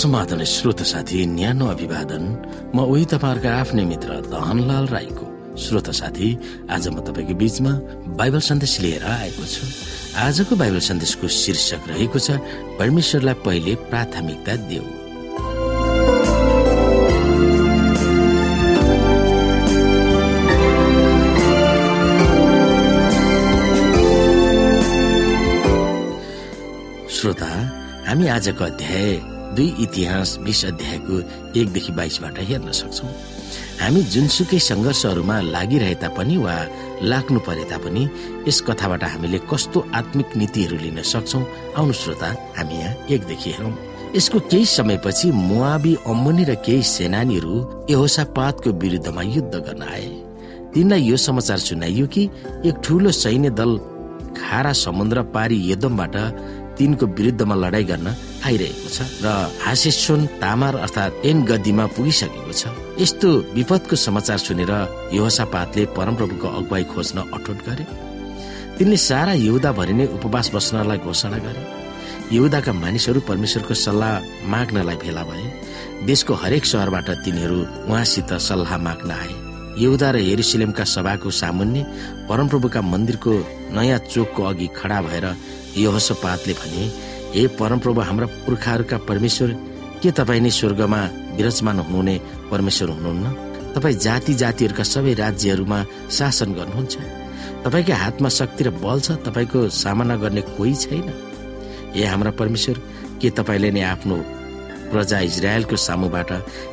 समाधान श्रोत साथी न्यानो अभिवादन। म उही तपाईँहरूका आफ्नै मित्र दहनलाल राईको। श्रोत साथी आज म तपाईँको बीचमा बाइबल सन्देश लिएर आएको छु। आजको बाइबल सन्देशको शीर्षक रहेको छ परमेश्वरलाई पहिले प्राथमिकता देऊ। श्रोता हामी आजको अध्याय दुई इतिहास बिस अध्यायको एकदेखि बाइसबाट हेर्न सक्छौ। हामी जुनसुकै सङ्घर्षहरूमा लागिरहे तापनि वा लाग्नु परे तापनि यस कथाबाट हामीले कस्तो आत्मिक नीतिहरू लिन सक्छौ आउनु श्रोता हामी यहाँ एकदेखि हेरौँ। यसको केही समयपछि मुआबी अम्मनी र केही सेनानीहरू यहोसा पातको विरुद्धमा युद्ध गर्न आए। तिनलाई यो समाचार सुनाइयो कि एक ठुलो सैन्य दल खारा समुद्र पारी यदमबाट तिनको विरुद्धमा लडाई गर्न आइरहेको छ र हासेसोन तामार अर्थात् एन गद्दीमा पुगिसकेको छ। यस्तो विपदको समाचार सुनेर योहसा पातले परमप्रभुको अगुवाई खोज्न अठोट गरे। तिनले सारा यहुदा भरि नै उपवास बस्नलाई घोषणा गरे। यहुदाका मानिसहरू परमेश्वरको सल्लाह माग्नलाई भेला भए। देशको हरेक शहरबाट तिनीहरू उहाँसित सल्लाह माग्न आए। यहुदा र हेरुसिलेमका सभाको सामुन्ने परमप्रभुका मन्दिरको नयाँ चोकको अघि खडा भएर यहोसपातले भने हे परमप्रभु हाम्रा पुर्खाहरूका परमेश्वर के तपाईँ नै स्वर्गमा विराजमान हुनुहुने परमेश्वर हुनुहुन्न? तपाईँ जाति जातिहरूका सबै राज्यहरूमा शासन गर्नुहुन्छ। तपाईँकै हातमा शक्ति र बल छ तपाईँको सामना गर्ने कोही छैन। हे हाम्रा परमेश्वर के तपाईँले नै आफ्नो प्रजा इजरायलको सामुबाट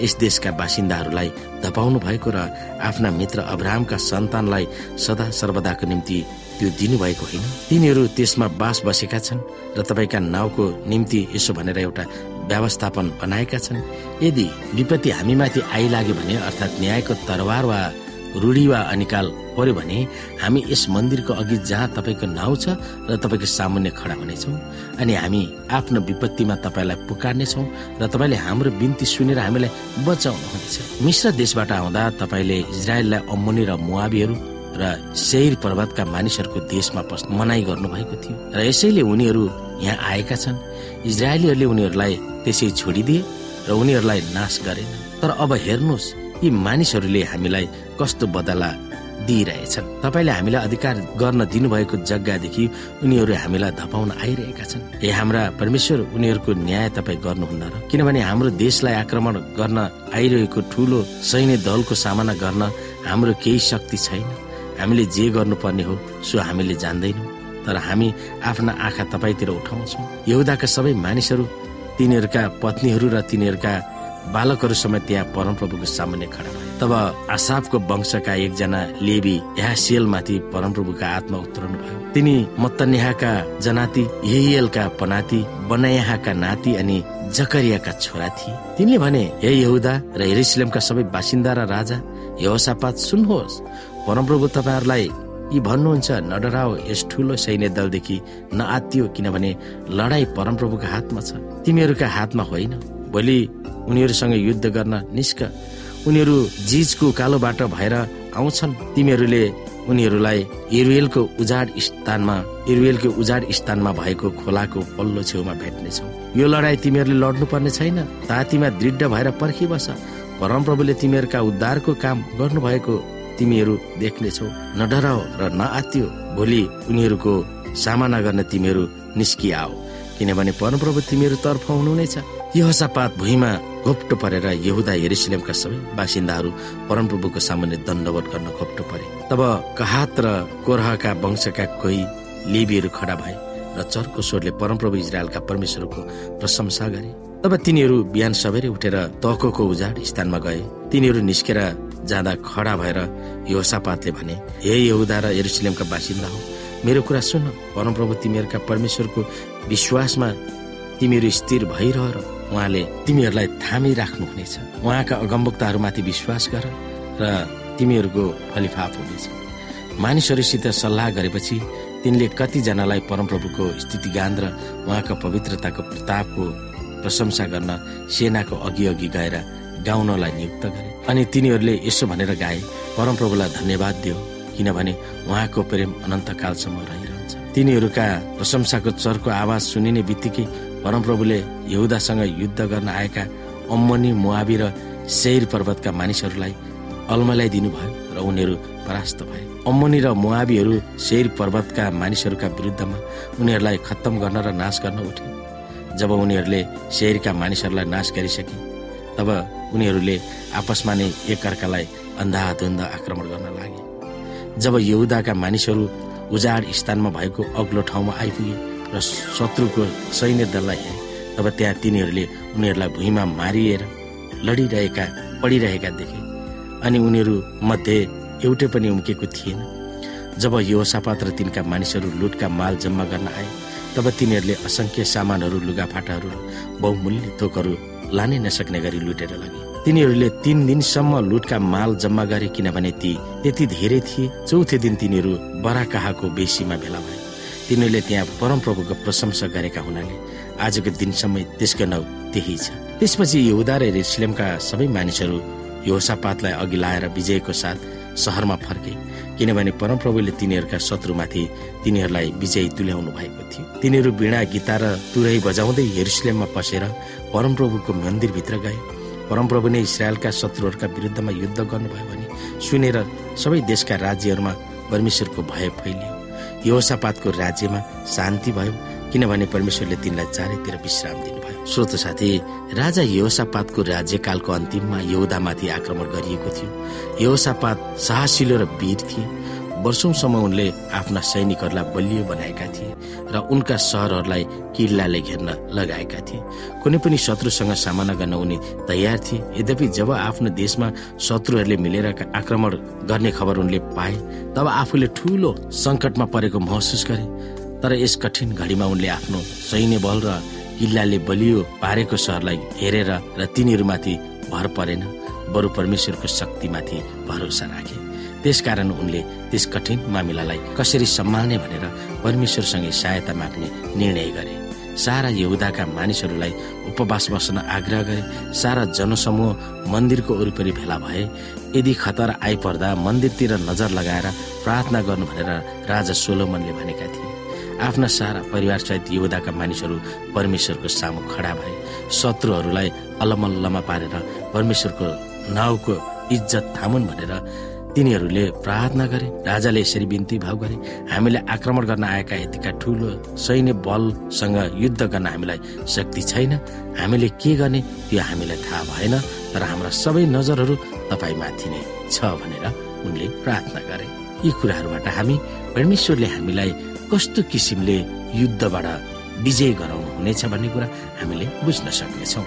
यस देशका बासिन्दाहरूलाई धपाउनु भएको र आफ्ना मित्र अब्राहमका सन्तानलाई सदा सर्वदाको निम्ति त्यो दिनुभएको होइन। तिनीहरू त्यसमा बास बसेका छन् र तपाईँका नाउँको निम्ति यसो भनेर एउटा व्यवस्थापन बनाएका छन्। यदि विपत्ति हामीमाथि आइलाग्यो भने अर्थात् न्यायको तरवार वा रूढी वा अनिकाल पर्यो भने हामी यस मन्दिरको अघि जहाँ तपाईँको नाउँ छ र तपाईँको सामान्य खडा हुनेछौँ अनि हामी आफ्नो विपत्तिमा तपाईँलाई पुकार्नेछौँ र तपाईँले हाम्रो बिन्ती सुनेर हामीलाई बचाउनुहुनेछ। मिश्र देशबाट आउँदा तपाईँले इजरायललाई अम्मुनी र मुआबीहरू र शैर पर्वतका मानिसहरूको देशमा मनाई गर्नुभएको थियो। र यसैले उनीहरू यहाँ आएका छन्। इजरायलीहरूले उनीहरूलाई त्यसै छोडिदिए र उनीहरूलाई नाश गरेन तर अब हेर्नुहोस् यी मानिसहरूले हामीलाई कस्तो बदला दिइरहेछन्। तपाईँले हामीलाई अधिकार गर्न दिनुभएको जग्गादेखि उनीहरू हामीलाई धपाउन आइरहेका छन्। हे हाम्रा परमेश्वर उनीहरूको न्याय तपाईँ गर्नुहुन्न र किनभने हाम्रो देशलाई आक्रमण गर्न आइरहेको ठुलो सैन्य दलको सामना गर्न हाम्रो केही शक्ति छैन। हामीले जे गर्नुपर्ने हो सो हामीले जान्दैनौँ। तर हामी आफ्ना आँखा तपाईँतिर उठाउँछौँ। यहुदाका सबै मानिसहरू तिनीहरूका पत्नीहरू र तिनीहरूका बालकहरू समेत त्यहाँ परमप्रभुको सामान्य खडा भए तब आसाफको वंशका एकजना लेबी यहाँ परमप्रभुका आत्मा उत्रनु भयो। तिनी मत्तन्याका जनाती यहियलका पनाती बनायाका नाति अनि जकरियाका छोरा थिए। तिनले भने हे यहुदा र हेरिसलेमका सबै बासिन्दा र राजा यहोसापात सुन्नुहोस्। परमप्रभु तपाईँहरूलाई यी भन्नुहुन्छ नडराओ यस ठुलो सैन्य दलदेखि नआत्तियो किनभने लडाई परमप्रभुको हातमा छ। तिमीहरूका हातमा होइन। भोलि उनीहरूसँग युद्ध गर्न निस्क। उनीहरू जिजको कालो बाटो भएर आउँछन्। तिमीहरूले उनीहरूलाई इरुएलको उजाड स्थानमा इरुएलको उजाड स्थानमा भएको खोलाको पल्लो छेउमा भेट्नेछौ। यो लडाई तिमीहरूले लड्नु पर्ने छैन। तातीमा दृढ भएर पर्खिबस। परमप्रभुले तिमीहरूका उद्धारको काम गर्नुभएको तिमीहरू देख्नेछौ। नडराओ र नआत्यो। भोलि उनीहरूको सामना गर्न तिमीहरू निस्किआओ। किनभने परमप्रभु तिमीहरू तर्फ हुनुहुनेछ। यहोसापात भुइँमा घोप्टो परेर यहुदा हेरिसिलेमका सबै बासिन्दाहरू परमप्रभुको सामान्य दण्डवट गर्न घोप्टो परे। तब कहात र कोरहका वंशका कोही लेबीहरू खडा भए र चर्को स्वरले परमप्रभु इजरायलका परमेश्वरको प्रशंसा गरे। तब तिनीहरू बिहान सबेरै उठेर तहको उजाड स्थानमा गए। तिनीहरू निस्केर जाँदा खडा भएर योसापातले भने हे यहुदा र एरुसलेमका बासिन्दा हो मेरो कुरा सुन। परमप्रभु तिमीहरूका परमेश्वरको विश्वासमा तिमीहरू स्थिर भइरह उहाँले तिमीहरूलाई थामी राख्नुहुनेछ। उहाँका अगमवक्ताहरूमाथि विश्वास गर र तिमीहरूको फलिफाप हुनेछ। मानिसहरूसित सल्लाह गरेपछि तिनले कतिजनालाई परमप्रभुको स्थितिगान र उहाँको पवित्रताको प्रतापको प्रशंसा गर्न सेनाको अघि अघि गएर गाउनलाई नियुक्त गरे। अनि तिनीहरूले यसो भनेर गाए परमप्रभुलाई धन्यवाद दियो किनभने उहाँको प्रेम अनन्तकालसम्म रहिरहन्छ। तिनीहरूका प्रशंसाको चरको आवाज सुनिने बित्तिकै परमप्रभुले यहुदासँग युद्ध गर्न आएका अम्मनी मुआबी र शैर पर्वतका मानिसहरूलाई अल्मल्याइदिनु भयो र उनीहरू परास्त भए। अम्मनी र मुआबीहरू शैर पर्वतका मानिसहरूका विरुद्धमा उनीहरूलाई खत्तम गर्न र नाश गर्न उठे। जब उनीहरूले शहरका मानिसहरूलाई नाश गरिसके तब उनीहरूले आपसमा नै एकअर्कालाई अन्धाधुन्द आक्रमण गर्न लागे। जब यहुदाका मानिसहरू उजाड स्थानमा भएको अग्लो ठाउँमा आइपुगे र शत्रुको सैन्य दललाई हेरे तब त्यहाँ तिनीहरूले उनीहरूलाई भुइँमा मारिएर लडिरहेका पढिरहेका देखे। अनि उनीहरू मध्ये एउटै पनि उम्केको थिएन। जब योसापात र तिनका मानिसहरू लुटका माल जम्मा गर्न आए तब तिनीहरूले असङ्ख्य सामानहरू लुगाफाटाहरू बहुमूल्य थोकहरू लानै नसक्ने गरी लुटेर लगे। तिनीहरूले तीन दिनसम्म लुटका माल जम्मा गरे किनभने ती त्यति धेरै थिए। चौथो दिन तिनीहरू बराकाहाको बेसीमा भेला भए। तिनीहरूले त्यहाँ परमप्रभुको प्रशंसा गरेका हुनाले आजको दिनसम्म त्यसको नाउँ त्यही छ। त्यसपछि यहुदा र रेसलेमका सबै मानिसहरू योसापातलाई अघि लाएर विजयको साथ सहरमा फर्के किनभने परमप्रभुले तिनीहरूका शत्रुमाथि तिनीहरूलाई विजय तुल्याउनु भएको थियो। तिनीहरू वीणा गीता र तुरै बजाउँदै हेरुसलेममा पसेर परमप्रभुको मन्दिरभित्र गए। परमप्रभु नै इसरायलका शत्रुहरूका विरुद्धमा युद्ध गर्नुभयो भने सुनेर सबै देशका राज्यहरूमा परमेश्वरको भय फैलियो। योसापातको राज्यमा शान्ति भयो किनभने परमेश्वरले तिनलाई चारैतिर विश्राम दिनुभयो। श्रोत साथी राजा योसापातको राज्यकालको अन्तिममा यहुदामाथि आक्रमण गरिएको थियो। योसापात साहसिलो र वीर थिए। वर्षौंसम्म उनले आफ्ना सैनिकहरूलाई बलियो बनाएका थिए र उनका सहरहरूलाई किल्लाले घेर्न लगाएका थिए। कुनै पनि शत्रुसँग सामना गर्न उनी तयार थिए। यद्यपि जब आफ्नो देशमा शत्रुहरूले मिलेर आक्रमण गर्ने खबर उनले पाए तब आफूले ठूलो संकटमा परेको महसुस गरे। तर यस कठिन घडीमा उनले आफ्नो सैन्य बल र किल्लाले बलियो पारेको सहरलाई हेरेर र तिनीहरूमाथि भर परेन। बरु परमेश्वरको शक्तिमाथि भरोसा राखे। त्यसकारण उनले त्यस कठिन मामिलालाई कसरी सम्हाल्ने भनेर परमेश्वरसँगै सहायता माग्ने निर्णय गरे। सारा यहुदाका मानिसहरूलाई उपवास बस्न आग्रह गरे। सारा जनसमूह मन्दिरको वरिपरि भेला भए। यदि खतरा आइपर्दा मन्दिरतिर नजर लगाएर प्रार्थना गर्नु भनेर राजा सोलोमनले भनेका थिए। आफ्ना सारा परिवारसहित यहुदाका मानिसहरू परमेश्वरको सामु खडा भए। शत्रुहरूलाई अलमल्लमा पारेर परमेश्वरको नाउँको इज्जत थामुन् भनेर तिनीहरूले प्रार्थना गरे राजाले यसरी बिन्ती भाव गरे हामीले आक्रमण गर्न आएका यतिका ठुलो सैन्य बलसँग युद्ध गर्न हामीलाई शक्ति छैन। हामीले के गर्ने त्यो हामीलाई थाहा भएन तर हाम्रा सबै नजरहरू तपाईँमाथि नै छ भनेर उनले प्रार्थना गरे। यी कुराहरूबाट हामी परमेश्वरले हामीलाई कस्तो किसिमले युद्धबाट विजय गराउनु हुनेछ भन्ने कुरा हामीले बुझ्न सक्नेछौँ।